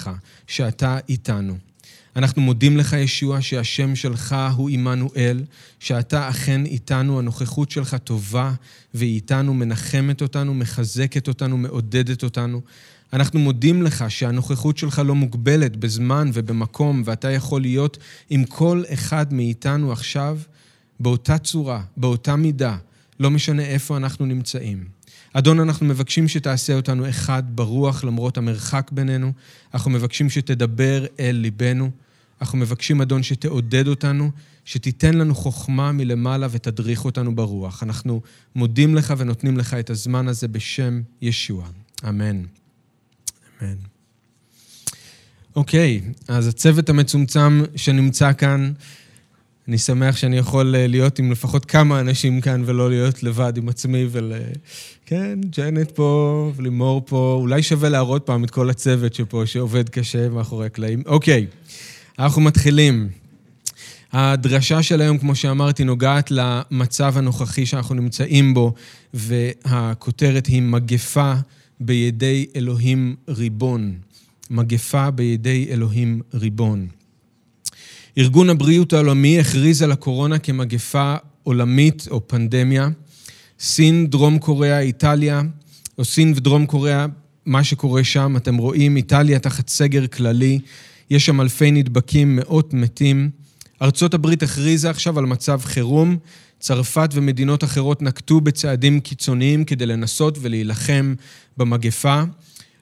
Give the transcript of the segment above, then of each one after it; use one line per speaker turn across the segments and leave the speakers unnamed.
לך שאתה איתנו. אנחנו מודים לך, ישוע, שהשם שלך הוא עמנואל, שאתה אכן איתנו, הנוכחות שלך טובה, והיא איתנו, מנחמת אותנו, מחזקת אותנו, מעודדת אותנו. אנחנו מודים לך שהנוכחות שלך לא מוגבלת בזמן ובמקום, ואתה יכול להיות עם כל אחד מאיתנו עכשיו באותה צורה, באותה מידה, לא משנה איפה אנחנו נמצאים. אדון, אנחנו מבקשים שתעשה אותנו אחד ברוח למרות המרחק בינינו. אנחנו מבקשים שתדבר אל ליבנו. אנחנו מבקשים, אדון, שתעודד אותנו, שתיתן לנו חוכמה מלמעלה ותדריך אותנו ברוח. אנחנו מודים לך ונותנים לך את הזמן הזה בשם ישוע. אמן. אמן. אוקיי, אז הצוות המצומצם שנמצא כאן, אני שמח שאני יכול אה, להיות עם לפחות כמה אנשים כאן ולא להיות לבד עם עצמי ול... כן, ג'נט פה ולימור פה. אולי שווה להראות פעם את כל הצוות שפה, שעובד קשה מאחורי הקלעים. אוקיי, אנחנו מתחילים. הדרשה של היום, כמו שאמרתי, נוגעת למצב הנוכחי שאנחנו נמצאים בו, והכותרת היא מגפה בידי אלוהים ריבון. מגפה בידי אלוהים ריבון. ארגון הבריאות העולמי הכריז על הקורונה כמגפה עולמית או פנדמיה. סין, דרום קוריאה, איטליה, או סין ודרום קוריאה, מה שקורה שם, אתם רואים, איטליה תחת סגר כללי, יש שם אלפי נדבקים, מאות מתים. ארצות הברית הכריזה עכשיו על מצב חירום, צרפת ומדינות אחרות נקטו בצעדים קיצוניים כדי לנסות ולהילחם במגפה.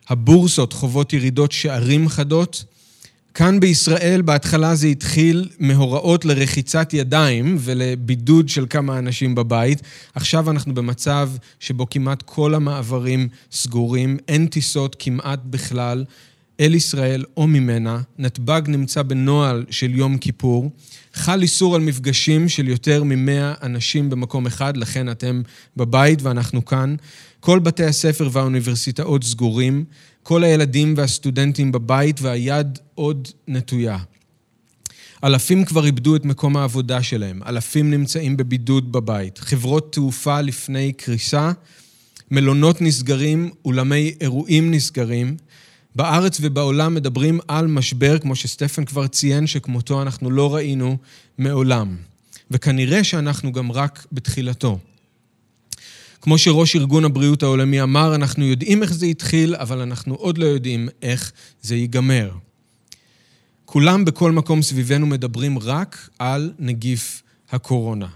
הבורסות חוות ירידות שערים חדות. כאן בישראל בהתחלה זה התחיל מהוראות לרחיצת ידיים ולבידוד של כמה אנשים בבית. עכשיו אנחנו במצב שבו כמעט כל המעברים סגורים, אין טיסות כמעט בכלל אל ישראל או ממנה. נתב"ג נמצא בנוהל של יום כיפור. חל איסור על מפגשים של יותר ממאה אנשים במקום אחד, לכן אתם בבית ואנחנו כאן. כל בתי הספר והאוניברסיטאות סגורים. כל הילדים והסטודנטים בבית והיד עוד נטויה. אלפים כבר איבדו את מקום העבודה שלהם, אלפים נמצאים בבידוד בבית, חברות תעופה לפני קריסה, מלונות נסגרים, אולמי אירועים נסגרים. בארץ ובעולם מדברים על משבר, כמו שסטפן כבר ציין, שכמותו אנחנו לא ראינו מעולם. וכנראה שאנחנו גם רק בתחילתו. כמו שראש ארגון הבריאות העולמי אמר, אנחנו יודעים איך זה התחיל, אבל אנחנו עוד לא יודעים איך זה ייגמר. כולם בכל מקום סביבנו מדברים רק על נגיף הקורונה.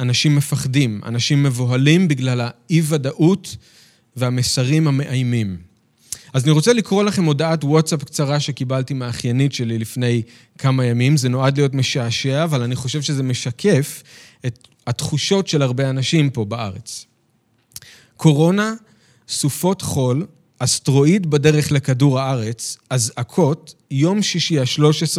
אנשים מפחדים, אנשים מבוהלים בגלל האי-ודאות והמסרים המאיימים. אז אני רוצה לקרוא לכם הודעת וואטסאפ קצרה שקיבלתי מהאחיינית שלי לפני כמה ימים. זה נועד להיות משעשע, אבל אני חושב שזה משקף את התחושות של הרבה אנשים פה בארץ. קורונה, סופות חול, אסטרואיד בדרך לכדור הארץ, אזעקות, יום שישי ה-13,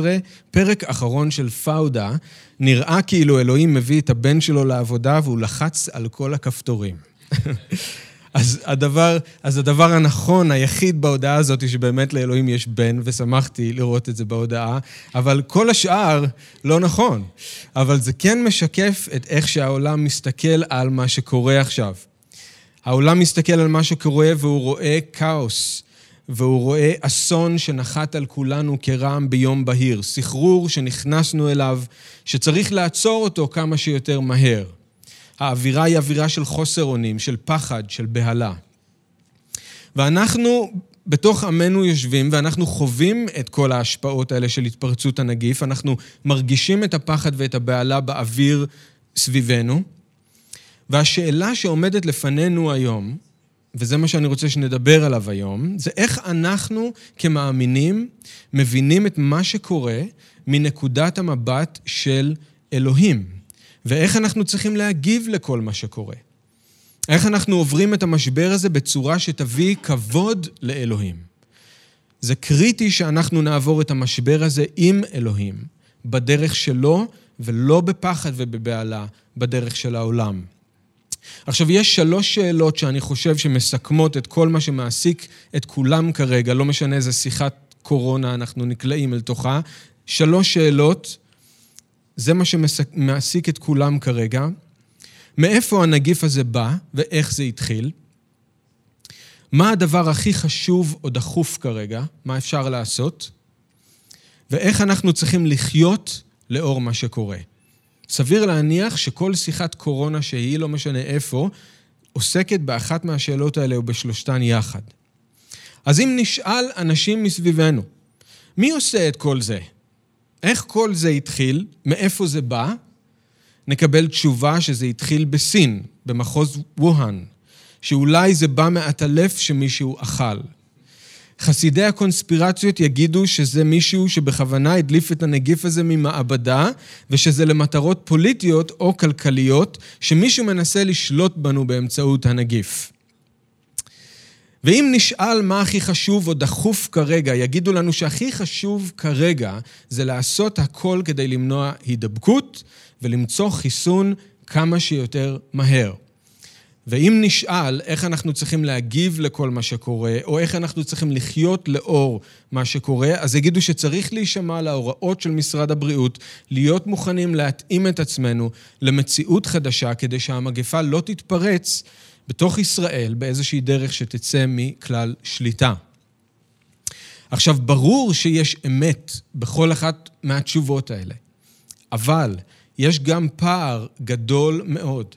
פרק אחרון של פאודה, נראה כאילו אלוהים מביא את הבן שלו לעבודה והוא לחץ על כל הכפתורים. אז הדבר, אז הדבר הנכון, היחיד בהודעה הזאת, היא שבאמת לאלוהים יש בן, ושמחתי לראות את זה בהודעה, אבל כל השאר לא נכון. אבל זה כן משקף את איך שהעולם מסתכל על מה שקורה עכשיו. העולם מסתכל על מה שקורה והוא רואה כאוס, והוא רואה אסון שנחת על כולנו כרעם ביום בהיר, סחרור שנכנסנו אליו, שצריך לעצור אותו כמה שיותר מהר. האווירה היא אווירה של חוסר אונים, של פחד, של בהלה. ואנחנו בתוך עמנו יושבים ואנחנו חווים את כל ההשפעות האלה של התפרצות הנגיף, אנחנו מרגישים את הפחד ואת הבהלה באוויר סביבנו, והשאלה שעומדת לפנינו היום, וזה מה שאני רוצה שנדבר עליו היום, זה איך אנחנו כמאמינים מבינים את מה שקורה מנקודת המבט של אלוהים, ואיך אנחנו צריכים להגיב לכל מה שקורה. איך אנחנו עוברים את המשבר הזה בצורה שתביא כבוד לאלוהים. זה קריטי שאנחנו נעבור את המשבר הזה עם אלוהים, בדרך שלו, ולא בפחד ובבהלה, בדרך של העולם. עכשיו, יש שלוש שאלות שאני חושב שמסכמות את כל מה שמעסיק את כולם כרגע, לא משנה איזה שיחת קורונה אנחנו נקלעים אל תוכה. שלוש שאלות, זה מה שמעסיק את כולם כרגע. מאיפה הנגיף הזה בא ואיך זה התחיל? מה הדבר הכי חשוב או דחוף כרגע, מה אפשר לעשות, ואיך אנחנו צריכים לחיות לאור מה שקורה. סביר להניח שכל שיחת קורונה שהיא, לא משנה איפה, עוסקת באחת מהשאלות האלה או בשלושתן יחד. אז אם נשאל אנשים מסביבנו, מי עושה את כל זה? איך כל זה התחיל? מאיפה זה בא? נקבל תשובה שזה התחיל בסין, במחוז ווהאן, שאולי זה בא מעטלף שמישהו אכל. חסידי הקונספירציות יגידו שזה מישהו שבכוונה הדליף את הנגיף הזה ממעבדה, ושזה למטרות פוליטיות או כלכליות, שמישהו מנסה לשלוט בנו באמצעות הנגיף. ואם נשאל מה הכי חשוב או דחוף כרגע, יגידו לנו שהכי חשוב כרגע זה לעשות הכל כדי למנוע הידבקות ולמצוא חיסון כמה שיותר מהר. ואם נשאל איך אנחנו צריכים להגיב לכל מה שקורה, או איך אנחנו צריכים לחיות לאור מה שקורה, אז יגידו שצריך להישמע להוראות של משרד הבריאות, להיות מוכנים להתאים את עצמנו למציאות חדשה, כדי שהמגפה לא תתפרץ בתוך ישראל באיזושהי דרך שתצא מכלל שליטה. עכשיו, ברור שיש אמת בכל אחת מהתשובות האלה, אבל יש גם פער גדול מאוד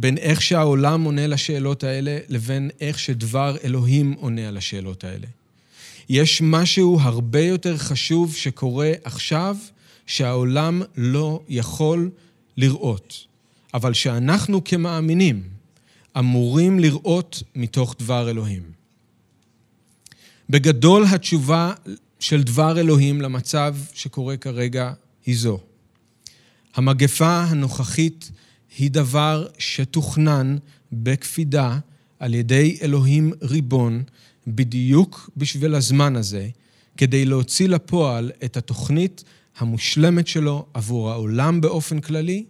בין איך שהעולם עונה לשאלות האלה לבין איך שדבר אלוהים עונה על השאלות האלה. יש משהו הרבה יותר חשוב שקורה עכשיו, שהעולם לא יכול לראות, אבל שאנחנו כמאמינים אמורים לראות מתוך דבר אלוהים. בגדול התשובה של דבר אלוהים למצב שקורה כרגע היא זו. המגפה הנוכחית היא דבר שתוכנן בקפידה על ידי אלוהים ריבון, בדיוק בשביל הזמן הזה, כדי להוציא לפועל את התוכנית המושלמת שלו עבור העולם באופן כללי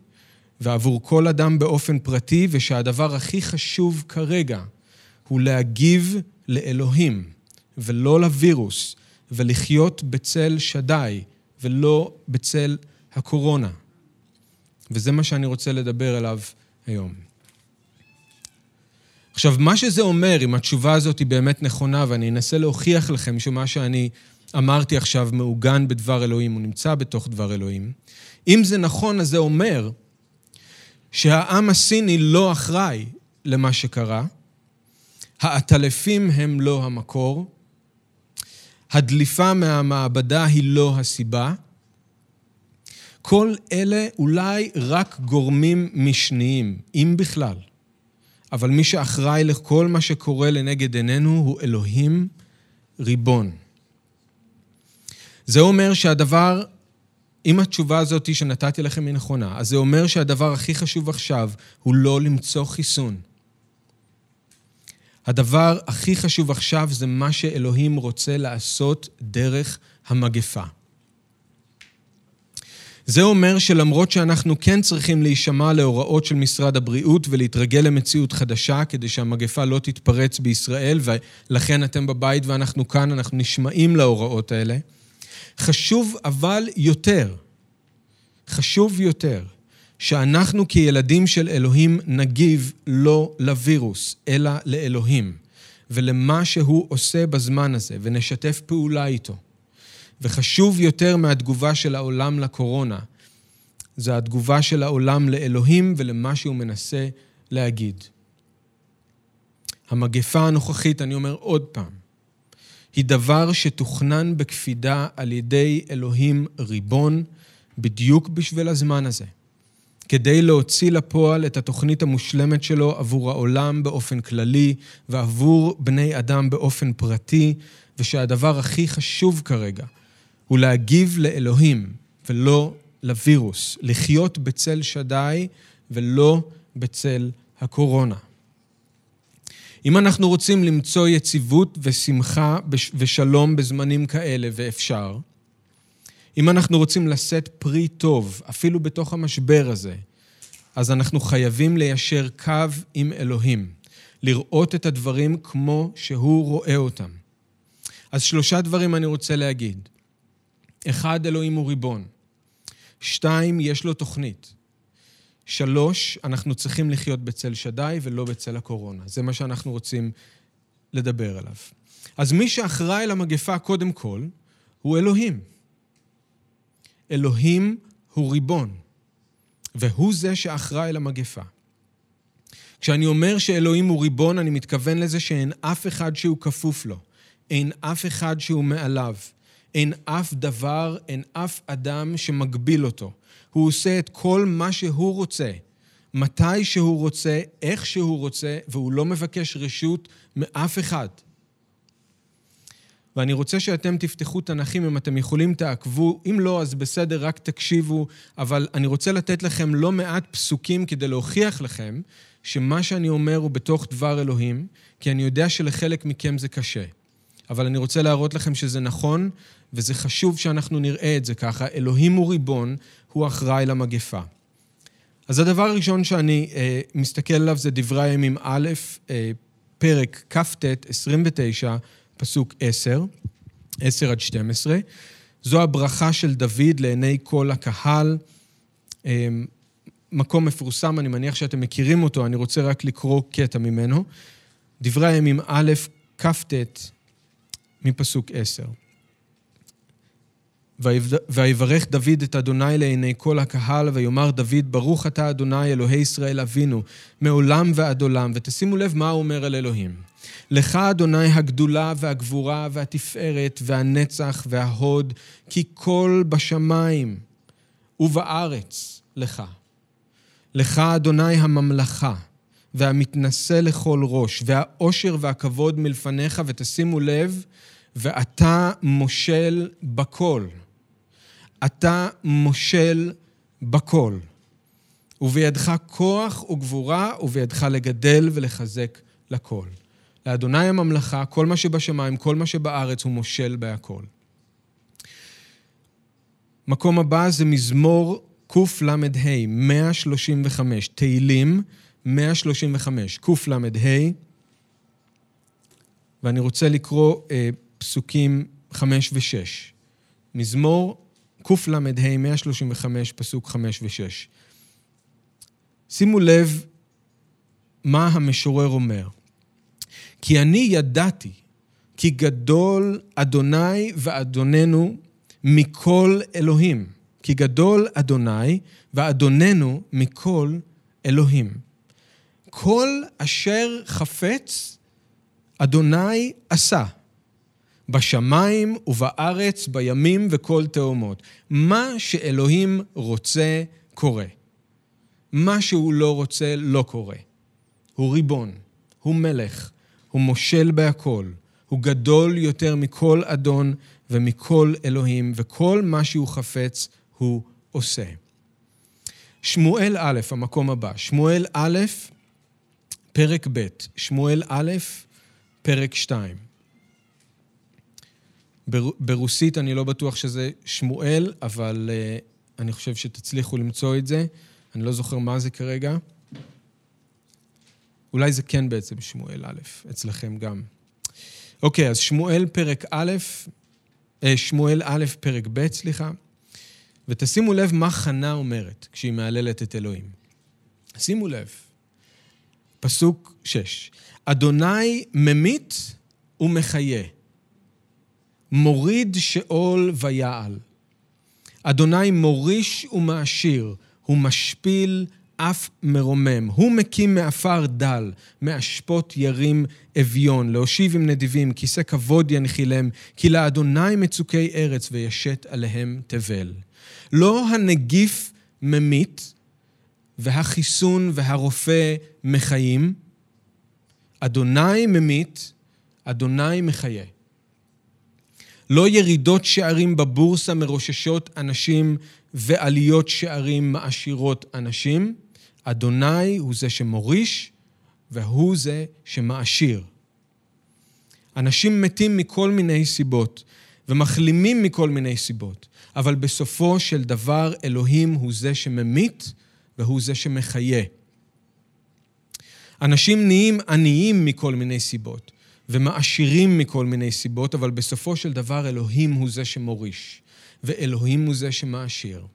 ועבור כל אדם באופן פרטי, ושהדבר הכי חשוב כרגע הוא להגיב לאלוהים ולא לווירוס, ולחיות בצל שדי ולא בצל הקורונה. וזה מה שאני רוצה לדבר אליו היום. עכשיו, מה שזה אומר, אם התשובה הזאת היא באמת נכונה, ואני אנסה להוכיח לכם שמה שאני אמרתי עכשיו מעוגן בדבר אלוהים, הוא נמצא בתוך דבר אלוהים, אם זה נכון, אז זה אומר שהעם הסיני לא אחראי למה שקרה, העטלפים הם לא המקור, הדליפה מהמעבדה היא לא הסיבה, כל אלה אולי רק גורמים משניים, אם בכלל. אבל מי שאחראי לכל מה שקורה לנגד עינינו הוא אלוהים ריבון. זה אומר שהדבר, אם התשובה הזאת שנתתי לכם היא נכונה, אז זה אומר שהדבר הכי חשוב עכשיו הוא לא למצוא חיסון. הדבר הכי חשוב עכשיו זה מה שאלוהים רוצה לעשות דרך המגפה. זה אומר שלמרות שאנחנו כן צריכים להישמע להוראות של משרד הבריאות ולהתרגל למציאות חדשה כדי שהמגפה לא תתפרץ בישראל, ולכן אתם בבית ואנחנו כאן, אנחנו נשמעים להוראות האלה, חשוב אבל יותר, חשוב יותר, שאנחנו כילדים של אלוהים נגיב לא לווירוס, אלא לאלוהים, ולמה שהוא עושה בזמן הזה, ונשתף פעולה איתו. וחשוב יותר מהתגובה של העולם לקורונה, זה התגובה של העולם לאלוהים ולמה שהוא מנסה להגיד. המגפה הנוכחית, אני אומר עוד פעם, היא דבר שתוכנן בקפידה על ידי אלוהים ריבון, בדיוק בשביל הזמן הזה, כדי להוציא לפועל את התוכנית המושלמת שלו עבור העולם באופן כללי ועבור בני אדם באופן פרטי, ושהדבר הכי חשוב כרגע הוא להגיב לאלוהים ולא לווירוס, לחיות בצל שדי ולא בצל הקורונה. אם אנחנו רוצים למצוא יציבות ושמחה ושלום בזמנים כאלה, ואפשר, אם אנחנו רוצים לשאת פרי טוב, אפילו בתוך המשבר הזה, אז אנחנו חייבים ליישר קו עם אלוהים, לראות את הדברים כמו שהוא רואה אותם. אז שלושה דברים אני רוצה להגיד. אחד, אלוהים הוא ריבון. שתיים, יש לו תוכנית. שלוש, אנחנו צריכים לחיות בצל שדי ולא בצל הקורונה. זה מה שאנחנו רוצים לדבר עליו. אז מי שאחראי למגפה קודם כל, הוא אלוהים. אלוהים הוא ריבון, והוא זה שאחראי למגפה. כשאני אומר שאלוהים הוא ריבון, אני מתכוון לזה שאין אף אחד שהוא כפוף לו. אין אף אחד שהוא מעליו. אין אף דבר, אין אף אדם שמגביל אותו. הוא עושה את כל מה שהוא רוצה, מתי שהוא רוצה, איך שהוא רוצה, והוא לא מבקש רשות מאף אחד. ואני רוצה שאתם תפתחו תנ"כים, אם אתם יכולים תעקבו, אם לא, אז בסדר, רק תקשיבו, אבל אני רוצה לתת לכם לא מעט פסוקים כדי להוכיח לכם שמה שאני אומר הוא בתוך דבר אלוהים, כי אני יודע שלחלק מכם זה קשה. אבל אני רוצה להראות לכם שזה נכון, וזה חשוב שאנחנו נראה את זה ככה. אלוהים הוא ריבון, הוא אחראי למגפה. אז הדבר הראשון שאני אה, מסתכל עליו זה דברי הימים א', אה, פרק כ"ט, 29, פסוק 10, 10 עד 12. זו הברכה של דוד לעיני כל הקהל. אה, מקום מפורסם, אני מניח שאתם מכירים אותו, אני רוצה רק לקרוא קטע ממנו. דברי הימים א', כ"ט, מפסוק 10. ויברך דוד את אדוני לעיני כל הקהל, ויאמר דוד, ברוך אתה אדוני אלוהי ישראל אבינו, מעולם ועד עולם. ותשימו לב מה הוא אומר על אלוהים. לך אדוני הגדולה והגבורה והתפארת והנצח וההוד, כי כל בשמיים ובארץ לך. לך אדוני הממלכה. והמתנשא לכל ראש, והאושר והכבוד מלפניך, ותשימו לב, ואתה מושל בכל. אתה מושל בכל. ובידך כוח וגבורה, ובידך לגדל ולחזק לכל. לאדוני הממלכה, כל מה שבשמיים, כל מה שבארץ, הוא מושל בהכל. מקום הבא זה מזמור קל"ה, 135, תהילים 135, קל"ה, ואני רוצה לקרוא אה, פסוקים 5 ו-6. מזמור קל"ה, 135, פסוק 5 ו-6. שימו לב מה המשורר אומר. כי אני ידעתי כי גדול אדוני ואדוננו מכל אלוהים. כי גדול אדוני ואדוננו מכל אלוהים. כל אשר חפץ, אדוני עשה. בשמיים ובארץ, בימים וכל תאומות. מה שאלוהים רוצה, קורה. מה שהוא לא רוצה, לא קורה. הוא ריבון, הוא מלך, הוא מושל בהכל, הוא גדול יותר מכל אדון ומכל אלוהים, וכל מה שהוא חפץ הוא עושה. שמואל א', המקום הבא. שמואל א', פרק ב', שמואל א', פרק 2. ברוסית אני לא בטוח שזה שמואל, אבל uh, אני חושב שתצליחו למצוא את זה. אני לא זוכר מה זה כרגע. אולי זה כן בעצם שמואל א', אצלכם גם. אוקיי, אז שמואל פרק א', אה, שמואל א', פרק ב', סליחה. ותשימו לב מה חנה אומרת כשהיא מהללת את אלוהים. שימו לב, פסוק 6. אדוני ממית ומחיה, מוריד שאול ויעל. אדוני מוריש ומעשיר, הוא משפיל אף מרומם. הוא מקים מעפר דל, מאשפות ירים אביון, להושיב עם נדיבים, כיסא כבוד ינחילם, כי לאדוני מצוקי ארץ וישת עליהם תבל. לא הנגיף ממית והחיסון והרופא מחיים, אדוני ממית, אדוני מחיה. לא ירידות שערים בבורסה מרוששות אנשים ועליות שערים מעשירות אנשים. אדוני הוא זה שמוריש והוא זה שמעשיר. אנשים מתים מכל מיני סיבות ומחלימים מכל מיני סיבות, אבל בסופו של דבר אלוהים הוא זה שממית והוא זה שמחיה. אנשים נהיים עניים מכל מיני סיבות ומעשירים מכל מיני סיבות, אבל בסופו של דבר אלוהים הוא זה שמוריש, ואלוהים הוא זה שמעשיר.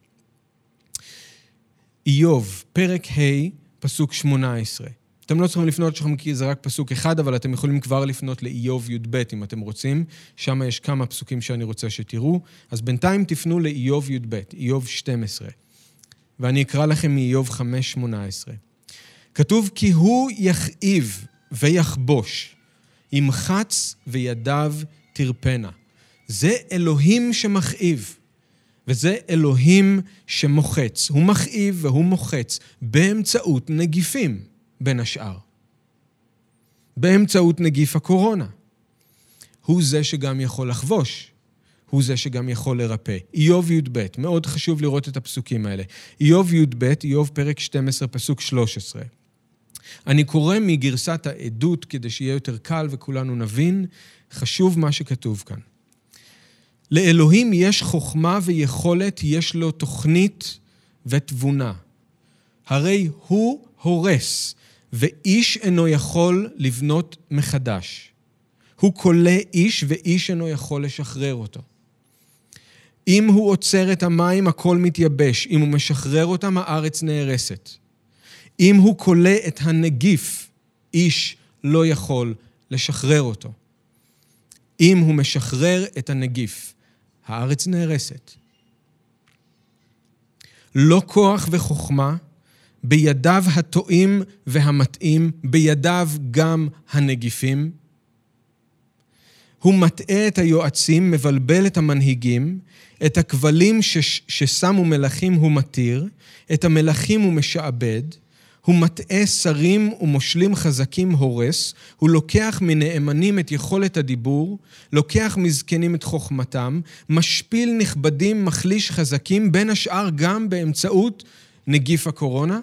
איוב, פרק ה', פסוק 18. אתם לא צריכים לפנות שלכם כי זה רק פסוק אחד, אבל אתם יכולים כבר לפנות לאיוב י"ב אם אתם רוצים. שם יש כמה פסוקים שאני רוצה שתראו. אז בינתיים תפנו לאיוב י"ב, איוב 12. ואני אקרא לכם מאיוב 5.18. כתוב, כי הוא יכאיב ויחבוש, ימחץ וידיו תרפנה. זה אלוהים שמכאיב, וזה אלוהים שמוחץ. הוא מכאיב והוא מוחץ באמצעות נגיפים, בין השאר. באמצעות נגיף הקורונה. הוא זה שגם יכול לחבוש. הוא זה שגם יכול לרפא. איוב י"ב, מאוד חשוב לראות את הפסוקים האלה. איוב י"ב, איוב פרק 12, פסוק 13. אני קורא מגרסת העדות כדי שיהיה יותר קל וכולנו נבין. חשוב מה שכתוב כאן. לאלוהים יש חוכמה ויכולת, יש לו תוכנית ותבונה. הרי הוא הורס, ואיש אינו יכול לבנות מחדש. הוא כולא איש, ואיש אינו יכול לשחרר אותו. אם הוא עוצר את המים, הכל מתייבש. אם הוא משחרר אותם, הארץ נהרסת. אם הוא כולא את הנגיף, איש לא יכול לשחרר אותו. אם הוא משחרר את הנגיף, הארץ נהרסת. לא כוח וחוכמה, בידיו הטועים והמטעים, בידיו גם הנגיפים. הוא מטעה את היועצים, מבלבל את המנהיגים, את הכבלים שש, ששמו מלכים הוא מתיר, את המלכים הוא משעבד, הוא מטעה שרים ומושלים חזקים הורס, הוא לוקח מנאמנים את יכולת הדיבור, לוקח מזקנים את חוכמתם, משפיל נכבדים, מחליש חזקים, בין השאר גם באמצעות נגיף הקורונה.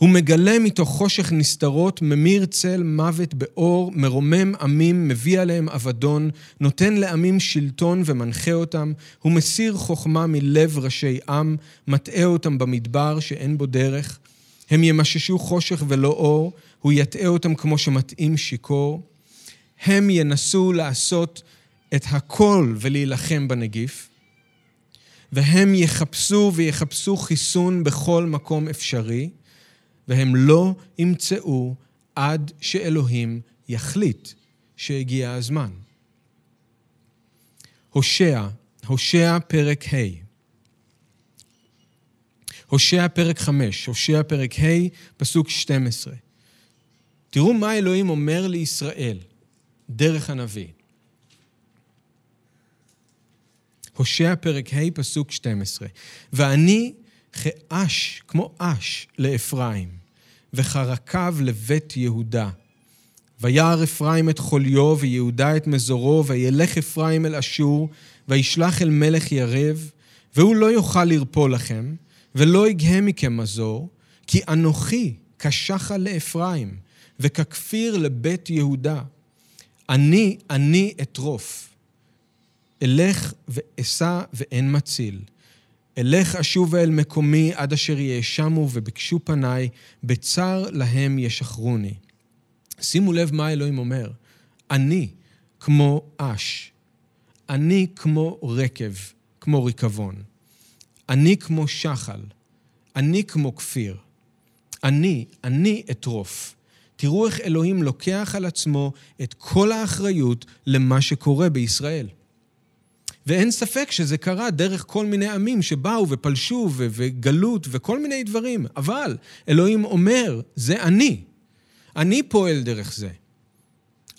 הוא מגלה מתוך חושך נסתרות, ממיר צל מוות באור, מרומם עמים, מביא עליהם אבדון, נותן לעמים שלטון ומנחה אותם, הוא מסיר חוכמה מלב ראשי עם, מטעה אותם במדבר שאין בו דרך. הם ימששו חושך ולא אור, הוא יטעה אותם כמו שמטעים שיכור. הם ינסו לעשות את הכל ולהילחם בנגיף, והם יחפשו ויחפשו חיסון בכל מקום אפשרי. והם לא ימצאו עד שאלוהים יחליט שהגיע הזמן. הושע, הושע פרק ה'. הושע פרק 5, הושע פרק ה', פסוק 12. תראו מה אלוהים אומר לישראל דרך הנביא. הושע פרק ה', פסוק 12. ואני כאש, כמו אש, לאפרים, וחרקיו לבית יהודה. וירא אפרים את חוליו, ויהודה את מזורו, וילך אפרים אל אשור, וישלח אל מלך ירב, והוא לא יוכל לרפוא לכם, ולא יגהה מכם מזור, כי אנוכי כשחה לאפרים, וככפיר לבית יהודה. אני, אני אטרוף. אלך ואשא ואין מציל. אלך אשובה אל מקומי עד אשר יאשמו וביקשו פניי, בצר להם ישחרוני. שימו לב מה אלוהים אומר. אני כמו אש. אני כמו רקב, כמו ריקבון. אני כמו שחל. אני כמו כפיר. אני, אני אטרוף. תראו איך אלוהים לוקח על עצמו את כל האחריות למה שקורה בישראל. ואין ספק שזה קרה דרך כל מיני עמים שבאו ופלשו ו- וגלות וכל מיני דברים. אבל אלוהים אומר, זה אני. אני פועל דרך זה.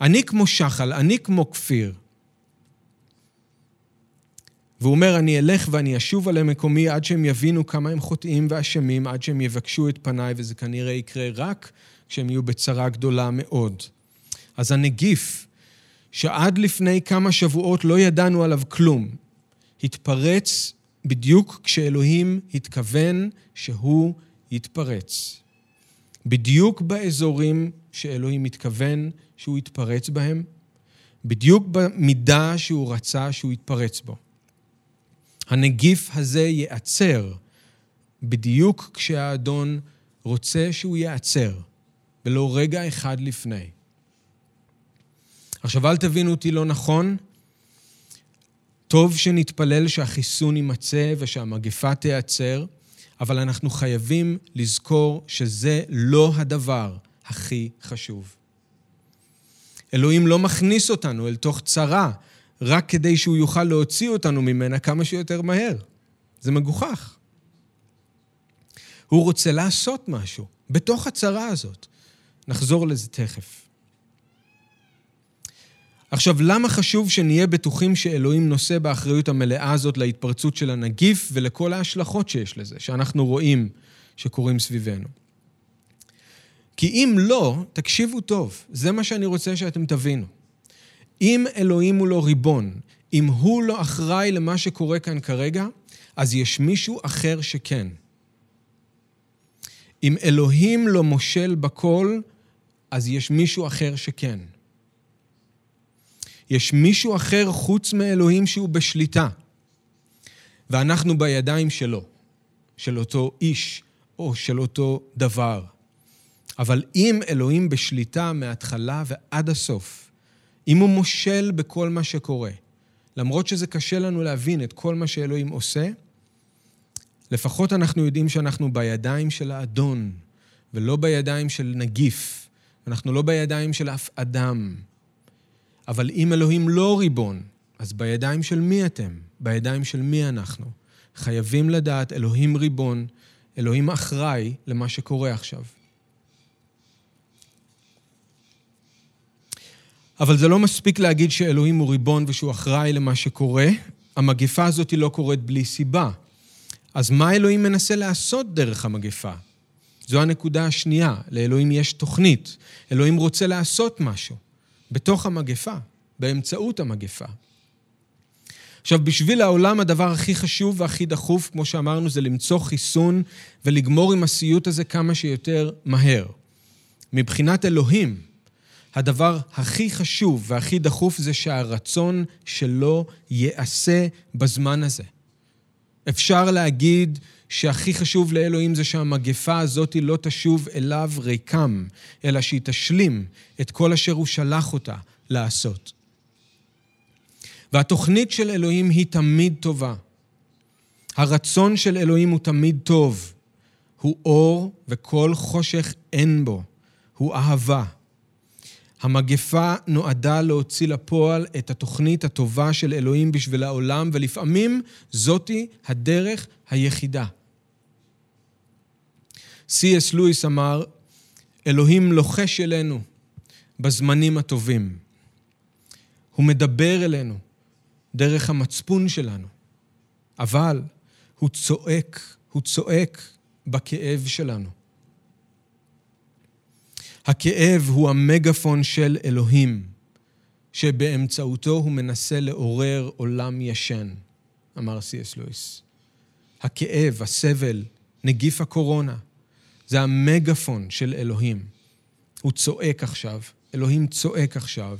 אני כמו שחל, אני כמו כפיר. והוא אומר, אני אלך ואני אשוב על המקומי עד שהם יבינו כמה הם חוטאים ואשמים, עד שהם יבקשו את פניי, וזה כנראה יקרה רק כשהם יהיו בצרה גדולה מאוד. אז הנגיף שעד לפני כמה שבועות לא ידענו עליו כלום, התפרץ בדיוק כשאלוהים התכוון שהוא יתפרץ. בדיוק באזורים שאלוהים התכוון שהוא יתפרץ בהם, בדיוק במידה שהוא רצה שהוא יתפרץ בו. הנגיף הזה ייעצר בדיוק כשהאדון רוצה שהוא ייעצר, ולא רגע אחד לפני. עכשיו, אל תבינו אותי לא נכון. טוב שנתפלל שהחיסון יימצא ושהמגפה תיעצר, אבל אנחנו חייבים לזכור שזה לא הדבר הכי חשוב. אלוהים לא מכניס אותנו אל תוך צרה רק כדי שהוא יוכל להוציא אותנו ממנה כמה שיותר מהר. זה מגוחך. הוא רוצה לעשות משהו בתוך הצרה הזאת. נחזור לזה תכף. עכשיו, למה חשוב שנהיה בטוחים שאלוהים נושא באחריות המלאה הזאת להתפרצות של הנגיף ולכל ההשלכות שיש לזה, שאנחנו רואים שקורים סביבנו? כי אם לא, תקשיבו טוב, זה מה שאני רוצה שאתם תבינו. אם אלוהים הוא לא ריבון, אם הוא לא אחראי למה שקורה כאן כרגע, אז יש מישהו אחר שכן. אם אלוהים לא מושל בכל, אז יש מישהו אחר שכן. יש מישהו אחר חוץ מאלוהים שהוא בשליטה, ואנחנו בידיים שלו, של אותו איש או של אותו דבר. אבל אם אלוהים בשליטה מההתחלה ועד הסוף, אם הוא מושל בכל מה שקורה, למרות שזה קשה לנו להבין את כל מה שאלוהים עושה, לפחות אנחנו יודעים שאנחנו בידיים של האדון, ולא בידיים של נגיף. אנחנו לא בידיים של אף אדם. אבל אם אלוהים לא ריבון, אז בידיים של מי אתם? בידיים של מי אנחנו? חייבים לדעת, אלוהים ריבון, אלוהים אחראי למה שקורה עכשיו. אבל זה לא מספיק להגיד שאלוהים הוא ריבון ושהוא אחראי למה שקורה. המגפה הזאת לא קורית בלי סיבה. אז מה אלוהים מנסה לעשות דרך המגפה? זו הנקודה השנייה. לאלוהים יש תוכנית. אלוהים רוצה לעשות משהו בתוך המגפה, באמצעות המגפה. עכשיו, בשביל העולם הדבר הכי חשוב והכי דחוף, כמו שאמרנו, זה למצוא חיסון ולגמור עם הסיוט הזה כמה שיותר מהר. מבחינת אלוהים, הדבר הכי חשוב והכי דחוף זה שהרצון שלו ייעשה בזמן הזה. אפשר להגיד שהכי חשוב לאלוהים זה שהמגפה הזאת לא תשוב אליו ריקם, אלא שהיא תשלים את כל אשר הוא שלח אותה לעשות. והתוכנית של אלוהים היא תמיד טובה. הרצון של אלוהים הוא תמיד טוב. הוא אור וכל חושך אין בו. הוא אהבה. המגפה נועדה להוציא לפועל את התוכנית הטובה של אלוהים בשביל העולם, ולפעמים זאתי הדרך היחידה. סי.אס לואיס אמר, אלוהים לוחש אלינו בזמנים הטובים. הוא מדבר אלינו דרך המצפון שלנו, אבל הוא צועק, הוא צועק בכאב שלנו. הכאב הוא המגפון של אלוהים, שבאמצעותו הוא מנסה לעורר עולם ישן, אמר סי.אס לואיס. הכאב, הסבל, נגיף הקורונה, זה המגפון של אלוהים. הוא צועק עכשיו, אלוהים צועק עכשיו,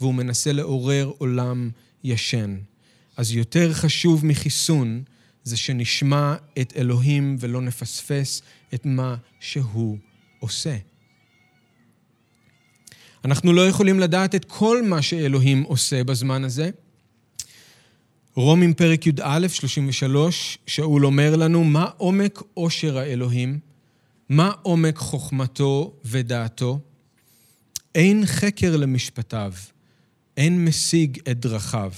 והוא מנסה לעורר עולם ישן. אז יותר חשוב מחיסון זה שנשמע את אלוהים ולא נפספס את מה שהוא עושה. אנחנו לא יכולים לדעת את כל מה שאלוהים עושה בזמן הזה. רומים פרק י"א, 33, שאול אומר לנו, מה עומק עושר האלוהים? מה עומק חוכמתו ודעתו? אין חקר למשפטיו, אין משיג את דרכיו.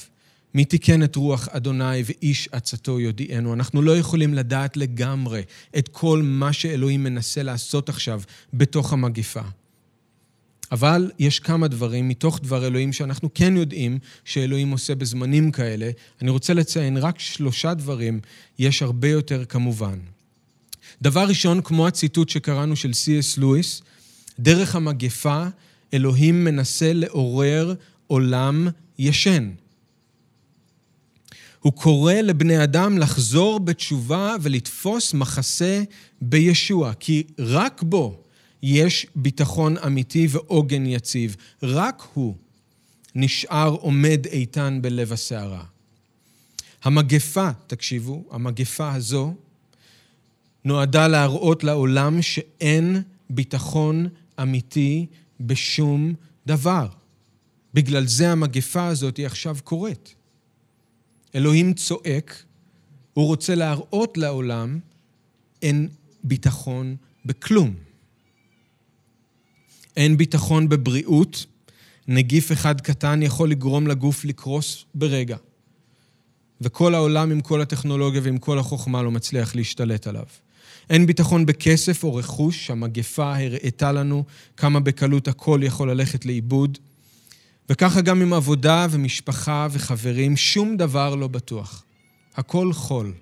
מי תיקן את רוח אדוני ואיש עצתו יודיענו. אנחנו לא יכולים לדעת לגמרי את כל מה שאלוהים מנסה לעשות עכשיו בתוך המגיפה. אבל יש כמה דברים מתוך דבר אלוהים שאנחנו כן יודעים שאלוהים עושה בזמנים כאלה. אני רוצה לציין רק שלושה דברים, יש הרבה יותר כמובן. דבר ראשון, כמו הציטוט שקראנו של סי.אס לואיס, דרך המגפה אלוהים מנסה לעורר עולם ישן. הוא קורא לבני אדם לחזור בתשובה ולתפוס מחסה בישוע, כי רק בו יש ביטחון אמיתי ועוגן יציב. רק הוא נשאר עומד איתן בלב הסערה. המגפה, תקשיבו, המגפה הזו נועדה להראות לעולם שאין ביטחון אמיתי בשום דבר. בגלל זה המגפה הזאת היא עכשיו קורית. אלוהים צועק, הוא רוצה להראות לעולם אין ביטחון בכלום. אין ביטחון בבריאות, נגיף אחד קטן יכול לגרום לגוף לקרוס ברגע. וכל העולם עם כל הטכנולוגיה ועם כל החוכמה לא מצליח להשתלט עליו. אין ביטחון בכסף או רכוש, המגפה הראתה לנו כמה בקלות הכל יכול ללכת לאיבוד. וככה גם עם עבודה ומשפחה וחברים, שום דבר לא בטוח. הכל חול.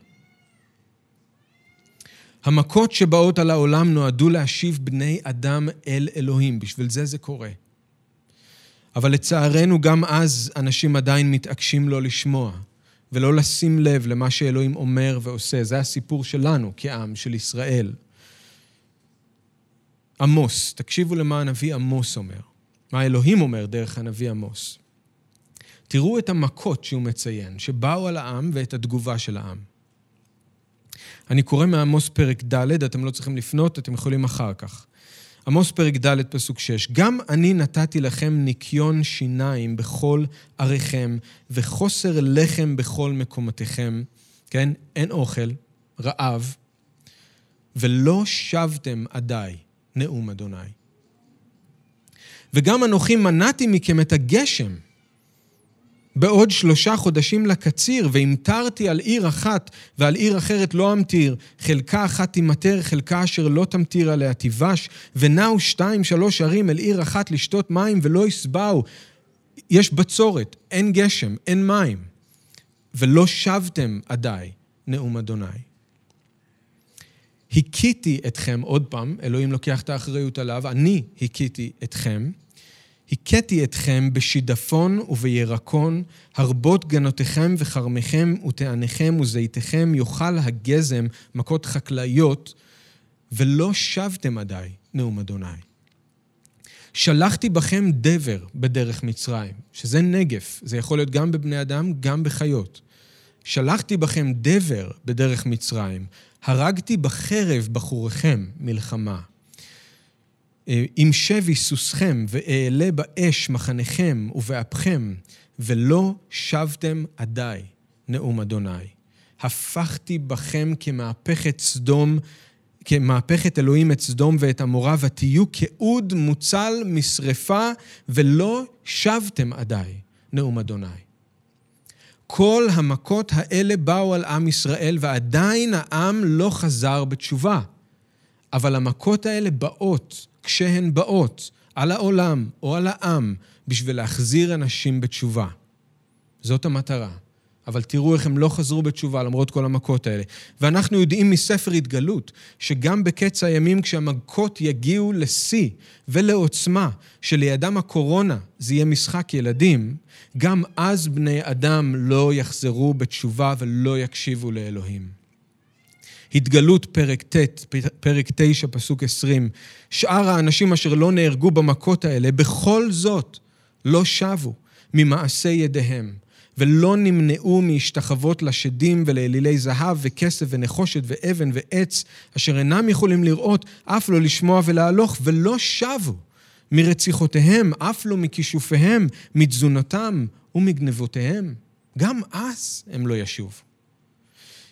המכות שבאות על העולם נועדו להשיב בני אדם אל אלוהים, בשביל זה זה קורה. אבל לצערנו גם אז אנשים עדיין מתעקשים לא לשמוע ולא לשים לב למה שאלוהים אומר ועושה. זה הסיפור שלנו כעם, של ישראל. עמוס, תקשיבו למה הנביא עמוס אומר, מה אלוהים אומר דרך הנביא עמוס. תראו את המכות שהוא מציין, שבאו על העם ואת התגובה של העם. אני קורא מעמוס פרק ד', אתם לא צריכים לפנות, אתם יכולים אחר כך. עמוס פרק ד', פסוק 6, גם אני נתתי לכם ניקיון שיניים בכל עריכם, וחוסר לחם בכל מקומותיכם, כן? אין אוכל, רעב, ולא שבתם עדיי, נאום אדוני. וגם אנוכי מנעתי מכם את הגשם, בעוד שלושה חודשים לקציר, והמטרתי על עיר אחת ועל עיר אחרת לא אמטיר, חלקה אחת תימטר, חלקה אשר לא תמטיר עליה תיבש, ונעו שתיים שלוש ערים אל עיר אחת לשתות מים ולא ישבעו. יש בצורת, אין גשם, אין מים, ולא שבתם עדיי, נאום אדוני. הכיתי אתכם, עוד פעם, אלוהים לוקח את האחריות עליו, אני הכיתי אתכם. הכיתי אתכם בשידפון ובירקון, הרבות גנותיכם וכרמיכם ותעניכם וזיתיכם יאכל הגזם, מכות חקלאיות, ולא שבתם עדיי, נאום אדוני. שלחתי בכם דבר בדרך מצרים, שזה נגף, זה יכול להיות גם בבני אדם, גם בחיות. שלחתי בכם דבר בדרך מצרים, הרגתי בחרב בחוריכם מלחמה. עם שבי סוסכם ואעלה באש מחניכם ובאפכם, ולא שבתם עדיי, נאום אדוני. הפכתי בכם כמהפכת סדום, כמהפכת אלוהים את סדום ואת עמורה, ותהיו כאוד מוצל משרפה, ולא שבתם עדיי, נאום אדוני. כל המכות האלה באו על עם ישראל, ועדיין העם לא חזר בתשובה. אבל המכות האלה באות כשהן באות על העולם או על העם בשביל להחזיר אנשים בתשובה. זאת המטרה. אבל תראו איך הם לא חזרו בתשובה למרות כל המכות האלה. ואנחנו יודעים מספר התגלות, שגם בקץ הימים כשהמכות יגיעו לשיא ולעוצמה, שלידם הקורונה זה יהיה משחק ילדים, גם אז בני אדם לא יחזרו בתשובה ולא יקשיבו לאלוהים. התגלות פרק ט', פרק 9, פסוק 20. שאר האנשים אשר לא נהרגו במכות האלה, בכל זאת לא שבו ממעשי ידיהם, ולא נמנעו מהשתחוות לשדים ולאלילי זהב וכסף ונחושת ואבן ועץ, אשר אינם יכולים לראות, אף לא לשמוע ולהלוך, ולא שבו מרציחותיהם, אף לא מכישופיהם, מתזונתם ומגנבותיהם. גם אז הם לא ישובו.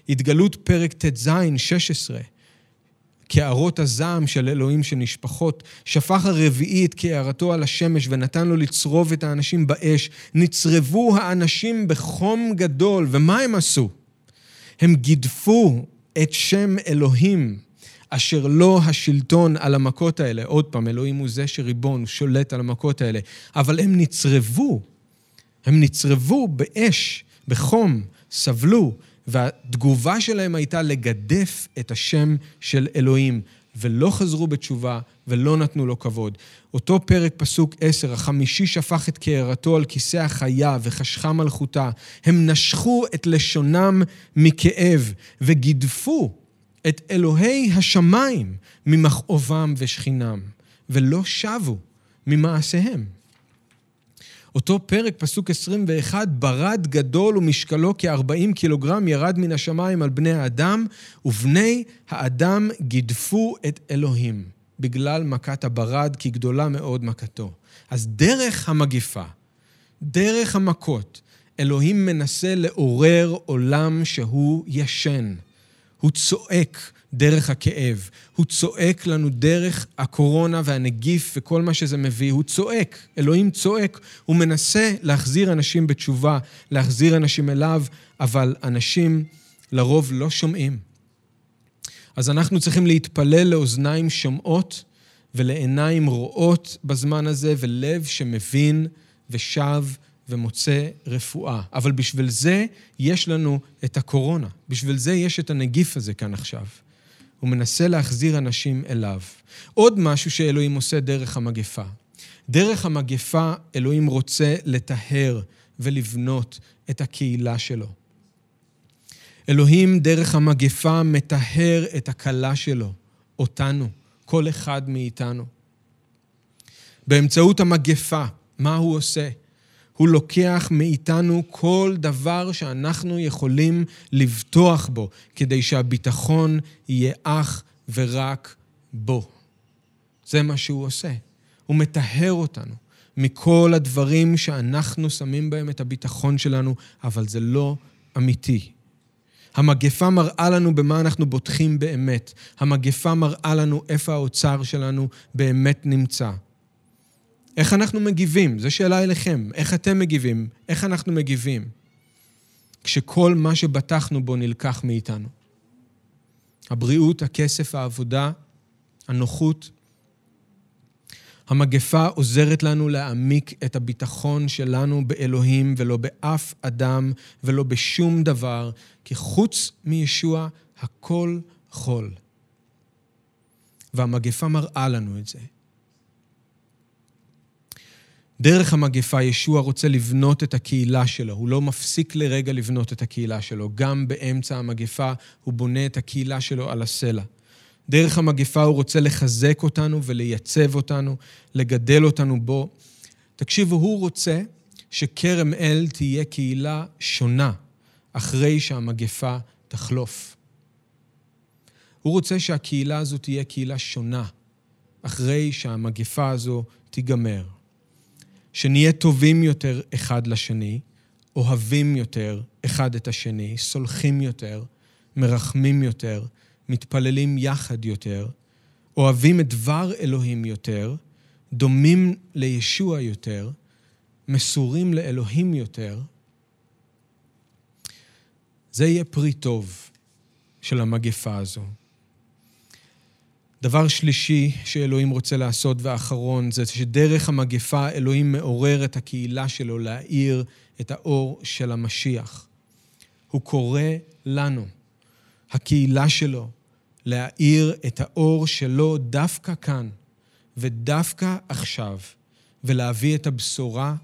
התגלות פרק ט"ז, 16, קערות הזעם של אלוהים שנשפחות, שפך הרביעי את קערתו על השמש ונתן לו לצרוב את האנשים באש. נצרבו האנשים בחום גדול, ומה הם עשו? הם גידפו את שם אלוהים, אשר לו השלטון על המכות האלה. עוד פעם, אלוהים הוא זה שריבון, הוא שולט על המכות האלה. אבל הם נצרבו, הם נצרבו באש, בחום, סבלו, והתגובה שלהם הייתה לגדף את השם של אלוהים, ולא חזרו בתשובה ולא נתנו לו כבוד. אותו פרק, פסוק 10, החמישי שפך את קערתו על כיסא החיה וחשכה מלכותה. הם נשכו את לשונם מכאב וגידפו את אלוהי השמיים ממכאובם ושכינם, ולא שבו ממעשיהם. אותו פרק, פסוק 21, ברד גדול ומשקלו כ-40 קילוגרם ירד מן השמיים על בני האדם, ובני האדם גידפו את אלוהים בגלל מכת הברד, כי גדולה מאוד מכתו. אז דרך המגיפה, דרך המכות, אלוהים מנסה לעורר עולם שהוא ישן. הוא צועק דרך הכאב. הוא צועק לנו דרך הקורונה והנגיף וכל מה שזה מביא. הוא צועק, אלוהים צועק. הוא מנסה להחזיר אנשים בתשובה, להחזיר אנשים אליו, אבל אנשים לרוב לא שומעים. אז אנחנו צריכים להתפלל לאוזניים שומעות ולעיניים רואות בזמן הזה, ולב שמבין ושב ומוצא רפואה. אבל בשביל זה יש לנו את הקורונה. בשביל זה יש את הנגיף הזה כאן עכשיו. הוא מנסה להחזיר אנשים אליו. עוד משהו שאלוהים עושה דרך המגפה. דרך המגפה אלוהים רוצה לטהר ולבנות את הקהילה שלו. אלוהים דרך המגפה מטהר את הכלה שלו, אותנו, כל אחד מאיתנו. באמצעות המגפה, מה הוא עושה? הוא לוקח מאיתנו כל דבר שאנחנו יכולים לבטוח בו, כדי שהביטחון יהיה אך ורק בו. זה מה שהוא עושה. הוא מטהר אותנו מכל הדברים שאנחנו שמים בהם את הביטחון שלנו, אבל זה לא אמיתי. המגפה מראה לנו במה אנחנו בוטחים באמת. המגפה מראה לנו איפה האוצר שלנו באמת נמצא. איך אנחנו מגיבים? זו שאלה אליכם. איך אתם מגיבים? איך אנחנו מגיבים? כשכל מה שבטחנו בו נלקח מאיתנו. הבריאות, הכסף, העבודה, הנוחות. המגפה עוזרת לנו להעמיק את הביטחון שלנו באלוהים ולא באף אדם ולא בשום דבר, כי חוץ מישוע הכל חול. והמגפה מראה לנו את זה. דרך המגפה ישוע רוצה לבנות את הקהילה שלו. הוא לא מפסיק לרגע לבנות את הקהילה שלו. גם באמצע המגפה הוא בונה את הקהילה שלו על הסלע. דרך המגפה הוא רוצה לחזק אותנו ולייצב אותנו, לגדל אותנו בו. תקשיבו, הוא רוצה שכרם אל תהיה קהילה שונה אחרי שהמגפה תחלוף. הוא רוצה שהקהילה הזו תהיה קהילה שונה אחרי שהמגפה הזו תיגמר. שנהיה טובים יותר אחד לשני, אוהבים יותר אחד את השני, סולחים יותר, מרחמים יותר, מתפללים יחד יותר, אוהבים את דבר אלוהים יותר, דומים לישוע יותר, מסורים לאלוהים יותר, זה יהיה פרי טוב של המגפה הזו. דבר שלישי שאלוהים רוצה לעשות ואחרון, זה שדרך המגפה אלוהים מעורר את הקהילה שלו להאיר את האור של המשיח. הוא קורא לנו, הקהילה שלו, להאיר את האור שלו דווקא כאן ודווקא עכשיו, ולהביא את הבשורה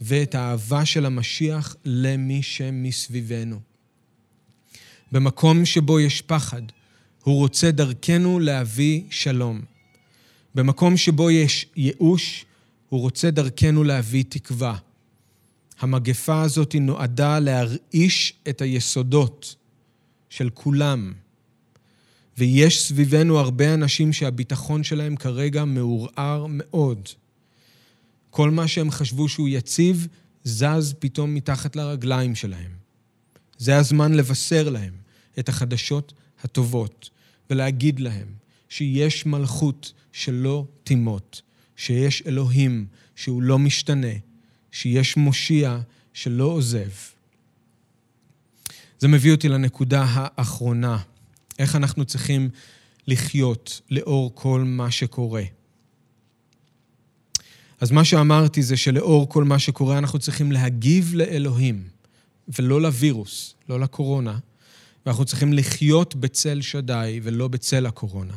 ואת האהבה של המשיח למי שמסביבנו. במקום שבו יש פחד, הוא רוצה דרכנו להביא שלום. במקום שבו יש ייאוש, הוא רוצה דרכנו להביא תקווה. המגפה הזאת נועדה להרעיש את היסודות של כולם. ויש סביבנו הרבה אנשים שהביטחון שלהם כרגע מעורער מאוד. כל מה שהם חשבו שהוא יציב, זז פתאום מתחת לרגליים שלהם. זה הזמן לבשר להם את החדשות הטובות, ולהגיד להם שיש מלכות שלא תימות, שיש אלוהים שהוא לא משתנה, שיש מושיע שלא עוזב. זה מביא אותי לנקודה האחרונה, איך אנחנו צריכים לחיות לאור כל מה שקורה. אז מה שאמרתי זה שלאור כל מה שקורה אנחנו צריכים להגיב לאלוהים, ולא לווירוס, לא לקורונה, ואנחנו צריכים לחיות בצל שדי ולא בצל הקורונה.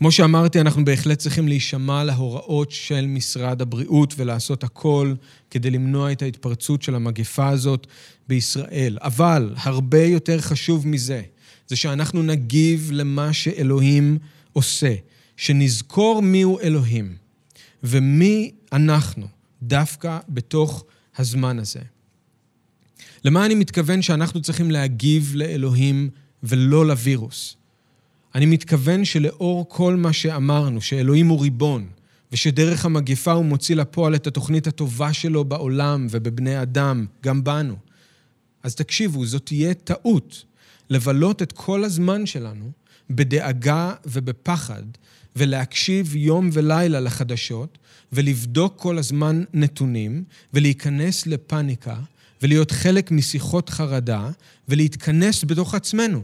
כמו שאמרתי, אנחנו בהחלט צריכים להישמע להוראות של משרד הבריאות ולעשות הכל כדי למנוע את ההתפרצות של המגפה הזאת בישראל. אבל הרבה יותר חשוב מזה, זה שאנחנו נגיב למה שאלוהים עושה, שנזכור מיהו אלוהים ומי אנחנו דווקא בתוך הזמן הזה. למה אני מתכוון שאנחנו צריכים להגיב לאלוהים ולא לווירוס? אני מתכוון שלאור כל מה שאמרנו, שאלוהים הוא ריבון, ושדרך המגפה הוא מוציא לפועל את התוכנית הטובה שלו בעולם ובבני אדם, גם בנו. אז תקשיבו, זאת תהיה טעות לבלות את כל הזמן שלנו בדאגה ובפחד, ולהקשיב יום ולילה לחדשות, ולבדוק כל הזמן נתונים, ולהיכנס לפאניקה, ולהיות חלק משיחות חרדה, ולהתכנס בתוך עצמנו.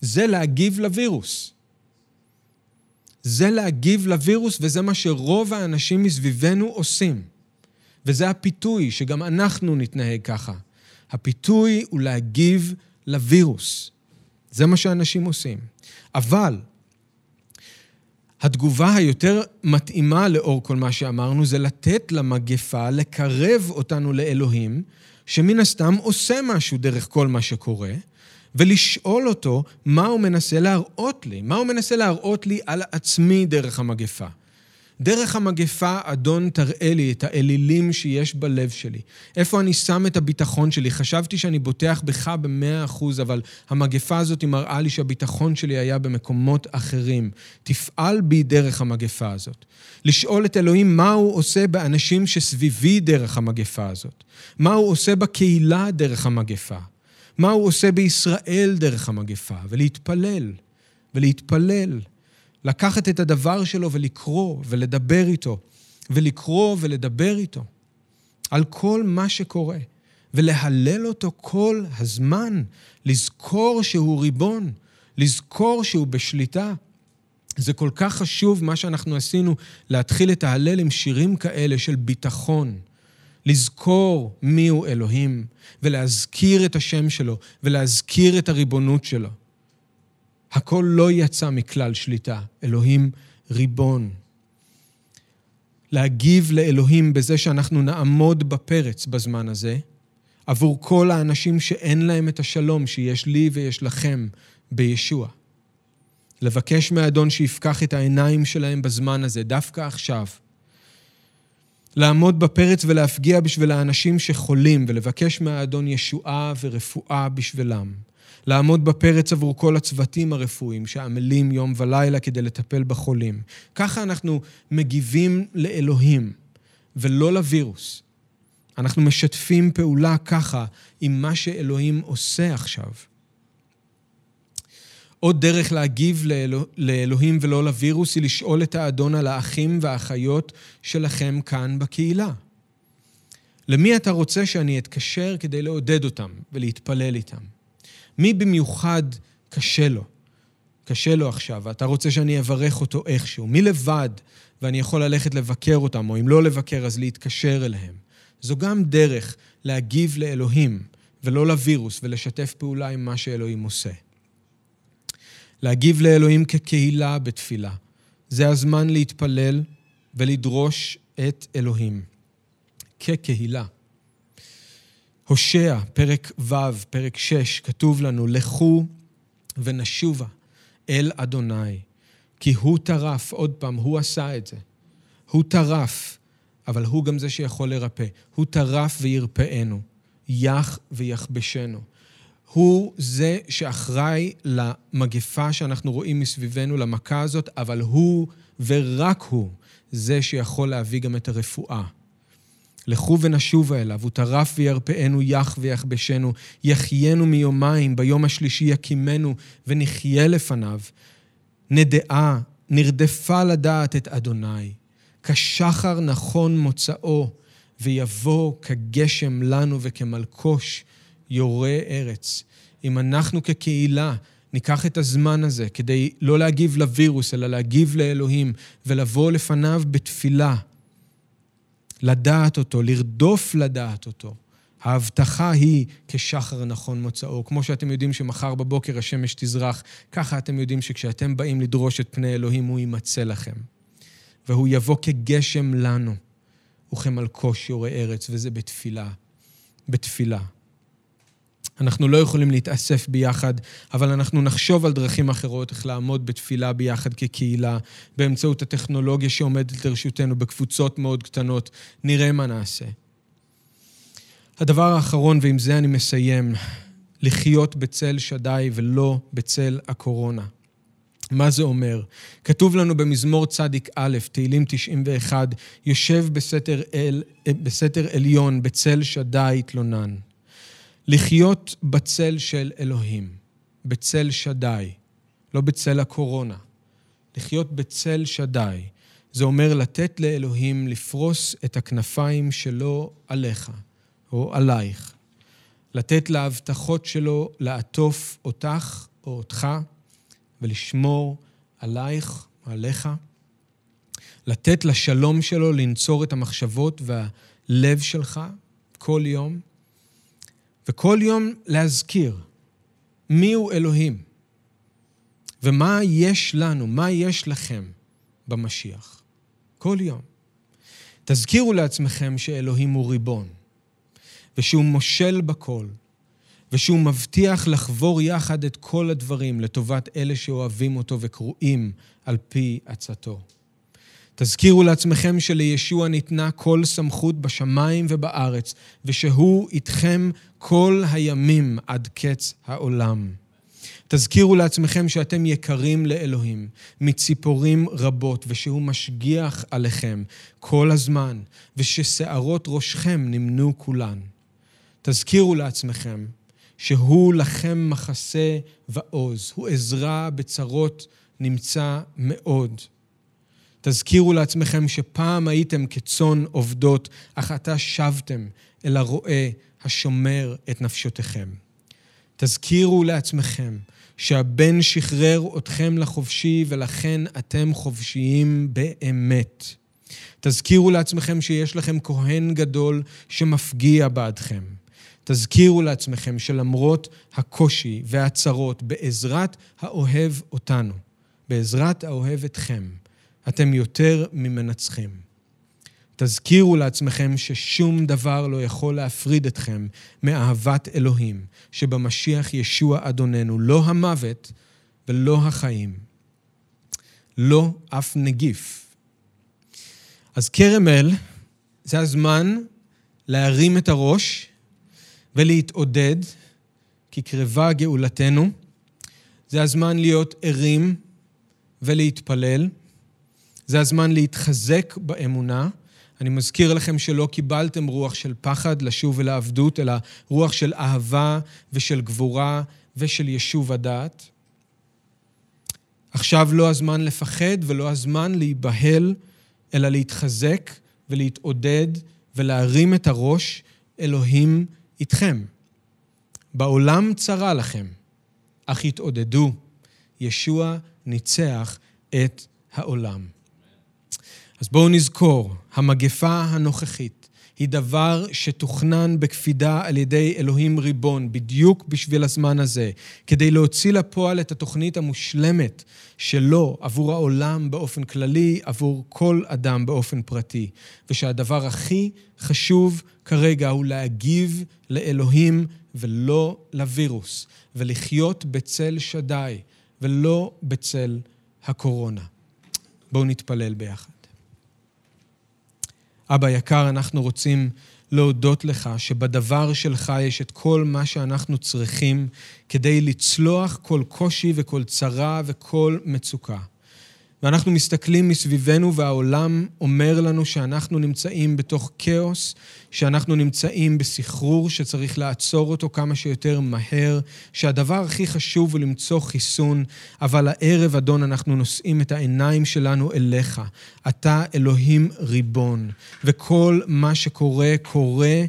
זה להגיב לווירוס. זה להגיב לווירוס, וזה מה שרוב האנשים מסביבנו עושים. וזה הפיתוי, שגם אנחנו נתנהג ככה. הפיתוי הוא להגיב לווירוס. זה מה שאנשים עושים. אבל התגובה היותר מתאימה לאור כל מה שאמרנו זה לתת למגפה לקרב אותנו לאלוהים, שמן הסתם עושה משהו דרך כל מה שקורה, ולשאול אותו מה הוא מנסה להראות לי, מה הוא מנסה להראות לי על עצמי דרך המגפה. דרך המגפה, אדון, תראה לי את האלילים שיש בלב שלי. איפה אני שם את הביטחון שלי? חשבתי שאני בוטח בך במאה אחוז, אבל המגפה הזאת מראה לי שהביטחון שלי היה במקומות אחרים. תפעל בי דרך המגפה הזאת. לשאול את אלוהים מה הוא עושה באנשים שסביבי דרך המגפה הזאת. מה הוא עושה בקהילה דרך המגפה. מה הוא עושה בישראל דרך המגפה, ולהתפלל, ולהתפלל. לקחת את הדבר שלו ולקרוא ולדבר איתו, ולקרוא ולדבר איתו על כל מה שקורה, ולהלל אותו כל הזמן, לזכור שהוא ריבון, לזכור שהוא בשליטה. זה כל כך חשוב מה שאנחנו עשינו, להתחיל את ההלל עם שירים כאלה של ביטחון. לזכור מיהו אלוהים, ולהזכיר את השם שלו, ולהזכיר את הריבונות שלו. הכל לא יצא מכלל שליטה, אלוהים ריבון. להגיב לאלוהים בזה שאנחנו נעמוד בפרץ בזמן הזה, עבור כל האנשים שאין להם את השלום שיש לי ויש לכם בישוע. לבקש מהאדון שיפקח את העיניים שלהם בזמן הזה, דווקא עכשיו. לעמוד בפרץ ולהפגיע בשביל האנשים שחולים ולבקש מהאדון ישועה ורפואה בשבילם. לעמוד בפרץ עבור כל הצוותים הרפואיים שעמלים יום ולילה כדי לטפל בחולים. ככה אנחנו מגיבים לאלוהים ולא לווירוס. אנחנו משתפים פעולה ככה עם מה שאלוהים עושה עכשיו. עוד דרך להגיב לאלוה, לאלוהים ולא לווירוס היא לשאול את האדון על האחים והאחיות שלכם כאן בקהילה. למי אתה רוצה שאני אתקשר כדי לעודד אותם ולהתפלל איתם? מי במיוחד קשה לו? קשה לו עכשיו, ואתה רוצה שאני אברך אותו איכשהו. מי לבד, ואני יכול ללכת לבקר אותם, או אם לא לבקר, אז להתקשר אליהם. זו גם דרך להגיב לאלוהים, ולא לווירוס, ולשתף פעולה עם מה שאלוהים עושה. להגיב לאלוהים כקהילה בתפילה. זה הזמן להתפלל ולדרוש את אלוהים. כקהילה. הושע, פרק ו', פרק 6, כתוב לנו, לכו ונשובה אל אדוני, כי הוא טרף, עוד פעם, הוא עשה את זה. הוא טרף, אבל הוא גם זה שיכול לרפא. הוא טרף וירפאנו, יח ויחבשנו. הוא זה שאחראי למגפה שאנחנו רואים מסביבנו, למכה הזאת, אבל הוא ורק הוא זה שיכול להביא גם את הרפואה. לכו ונשובה אליו, הוא טרף וירפאנו, יח ויחבשנו, יחיינו מיומיים, ביום השלישי יקימנו, ונחיה לפניו. נדעה, נרדפה לדעת את אדוני, כשחר נכון מוצאו, ויבוא כגשם לנו וכמלקוש יורה ארץ. אם אנחנו כקהילה ניקח את הזמן הזה כדי לא להגיב לווירוס, אלא להגיב לאלוהים, ולבוא לפניו בתפילה, לדעת אותו, לרדוף לדעת אותו. ההבטחה היא כשחר נכון מוצאו. כמו שאתם יודעים שמחר בבוקר השמש תזרח, ככה אתם יודעים שכשאתם באים לדרוש את פני אלוהים, הוא יימצא לכם. והוא יבוא כגשם לנו, וכמלקוש יורה ארץ, וזה בתפילה. בתפילה. אנחנו לא יכולים להתאסף ביחד, אבל אנחנו נחשוב על דרכים אחרות, איך לעמוד בתפילה ביחד כקהילה, באמצעות הטכנולוגיה שעומדת לרשותנו בקבוצות מאוד קטנות. נראה מה נעשה. הדבר האחרון, ועם זה אני מסיים, לחיות בצל שדי ולא בצל הקורונה. מה זה אומר? כתוב לנו במזמור צדיק א', תהילים 91, יושב בסתר, אל, בסתר עליון, בצל שדי התלונן. לחיות בצל של אלוהים. בצל שדי, לא בצל הקורונה. לחיות בצל שדי, זה אומר לתת לאלוהים לפרוס את הכנפיים שלו עליך או עלייך. לתת להבטחות שלו לעטוף אותך או אותך ולשמור עלייך, עליך. לתת לשלום שלו לנצור את המחשבות והלב שלך כל יום, וכל יום להזכיר מיהו אלוהים ומה יש לנו, מה יש לכם במשיח. כל יום. תזכירו לעצמכם שאלוהים הוא ריבון, ושהוא מושל בכל, ושהוא מבטיח לחבור יחד את כל הדברים לטובת אלה שאוהבים אותו וקרואים על פי עצתו. תזכירו לעצמכם שלישוע ניתנה כל סמכות בשמיים ובארץ, ושהוא איתכם כל הימים עד קץ העולם. תזכירו לעצמכם שאתם יקרים לאלוהים, מציפורים רבות, ושהוא משגיח עליכם כל הזמן, וששערות ראשכם נמנו כולן. תזכירו לעצמכם שהוא לכם מחסה ועוז, הוא עזרה בצרות נמצא מאוד. תזכירו לעצמכם שפעם הייתם כצאן עובדות, אך עתה שבתם אל הרועה השומר את נפשותיכם. תזכירו לעצמכם שהבן שחרר אתכם לחופשי ולכן אתם חופשיים באמת. תזכירו לעצמכם שיש לכם כהן גדול שמפגיע בעדכם. תזכירו לעצמכם שלמרות הקושי והצרות, בעזרת האוהב אותנו, בעזרת האוהב אתכם, אתם יותר ממנצחים. תזכירו לעצמכם ששום דבר לא יכול להפריד אתכם מאהבת אלוהים, שבמשיח ישוע אדוננו, לא המוות ולא החיים, לא אף נגיף. אז כרם אל, זה הזמן להרים את הראש ולהתעודד, כי קרבה גאולתנו. זה הזמן להיות ערים ולהתפלל. זה הזמן להתחזק באמונה. אני מזכיר לכם שלא קיבלתם רוח של פחד לשוב אל העבדות, אלא רוח של אהבה ושל גבורה ושל יישוב הדעת. עכשיו לא הזמן לפחד ולא הזמן להיבהל, אלא להתחזק ולהתעודד ולהרים את הראש, אלוהים איתכם. בעולם צרה לכם, אך התעודדו, ישוע ניצח את העולם. אז בואו נזכור, המגפה הנוכחית היא דבר שתוכנן בקפידה על ידי אלוהים ריבון, בדיוק בשביל הזמן הזה, כדי להוציא לפועל את התוכנית המושלמת שלו עבור העולם באופן כללי, עבור כל אדם באופן פרטי. ושהדבר הכי חשוב כרגע הוא להגיב לאלוהים ולא לווירוס, ולחיות בצל שדי ולא בצל הקורונה. בואו נתפלל ביחד. אבא יקר, אנחנו רוצים להודות לך שבדבר שלך יש את כל מה שאנחנו צריכים כדי לצלוח כל קושי וכל צרה וכל מצוקה. ואנחנו מסתכלים מסביבנו והעולם אומר לנו שאנחנו נמצאים בתוך כאוס, שאנחנו נמצאים בסחרור שצריך לעצור אותו כמה שיותר מהר, שהדבר הכי חשוב הוא למצוא חיסון, אבל הערב, אדון, אנחנו נושאים את העיניים שלנו אליך. אתה אלוהים ריבון, וכל מה שקורה, קורה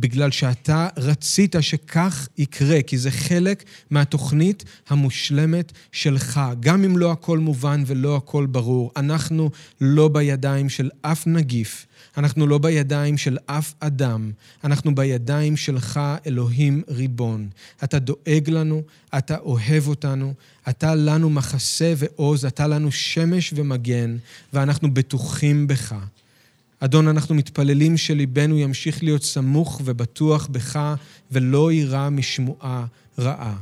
בגלל שאתה רצית שכך יקרה, כי זה חלק מהתוכנית המושלמת שלך. גם אם לא הכל מובן ולא הכל ברור, אנחנו לא בידיים של אף נגיף, אנחנו לא בידיים של אף אדם, אנחנו בידיים שלך, אלוהים ריבון. אתה דואג לנו, אתה אוהב אותנו, אתה לנו מחסה ועוז, אתה לנו שמש ומגן, ואנחנו בטוחים בך. אדון, אנחנו מתפללים שליבנו ימשיך להיות סמוך ובטוח בך, ולא יירא משמועה רעה.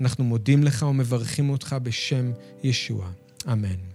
אנחנו מודים לך ומברכים אותך בשם ישוע. אמן.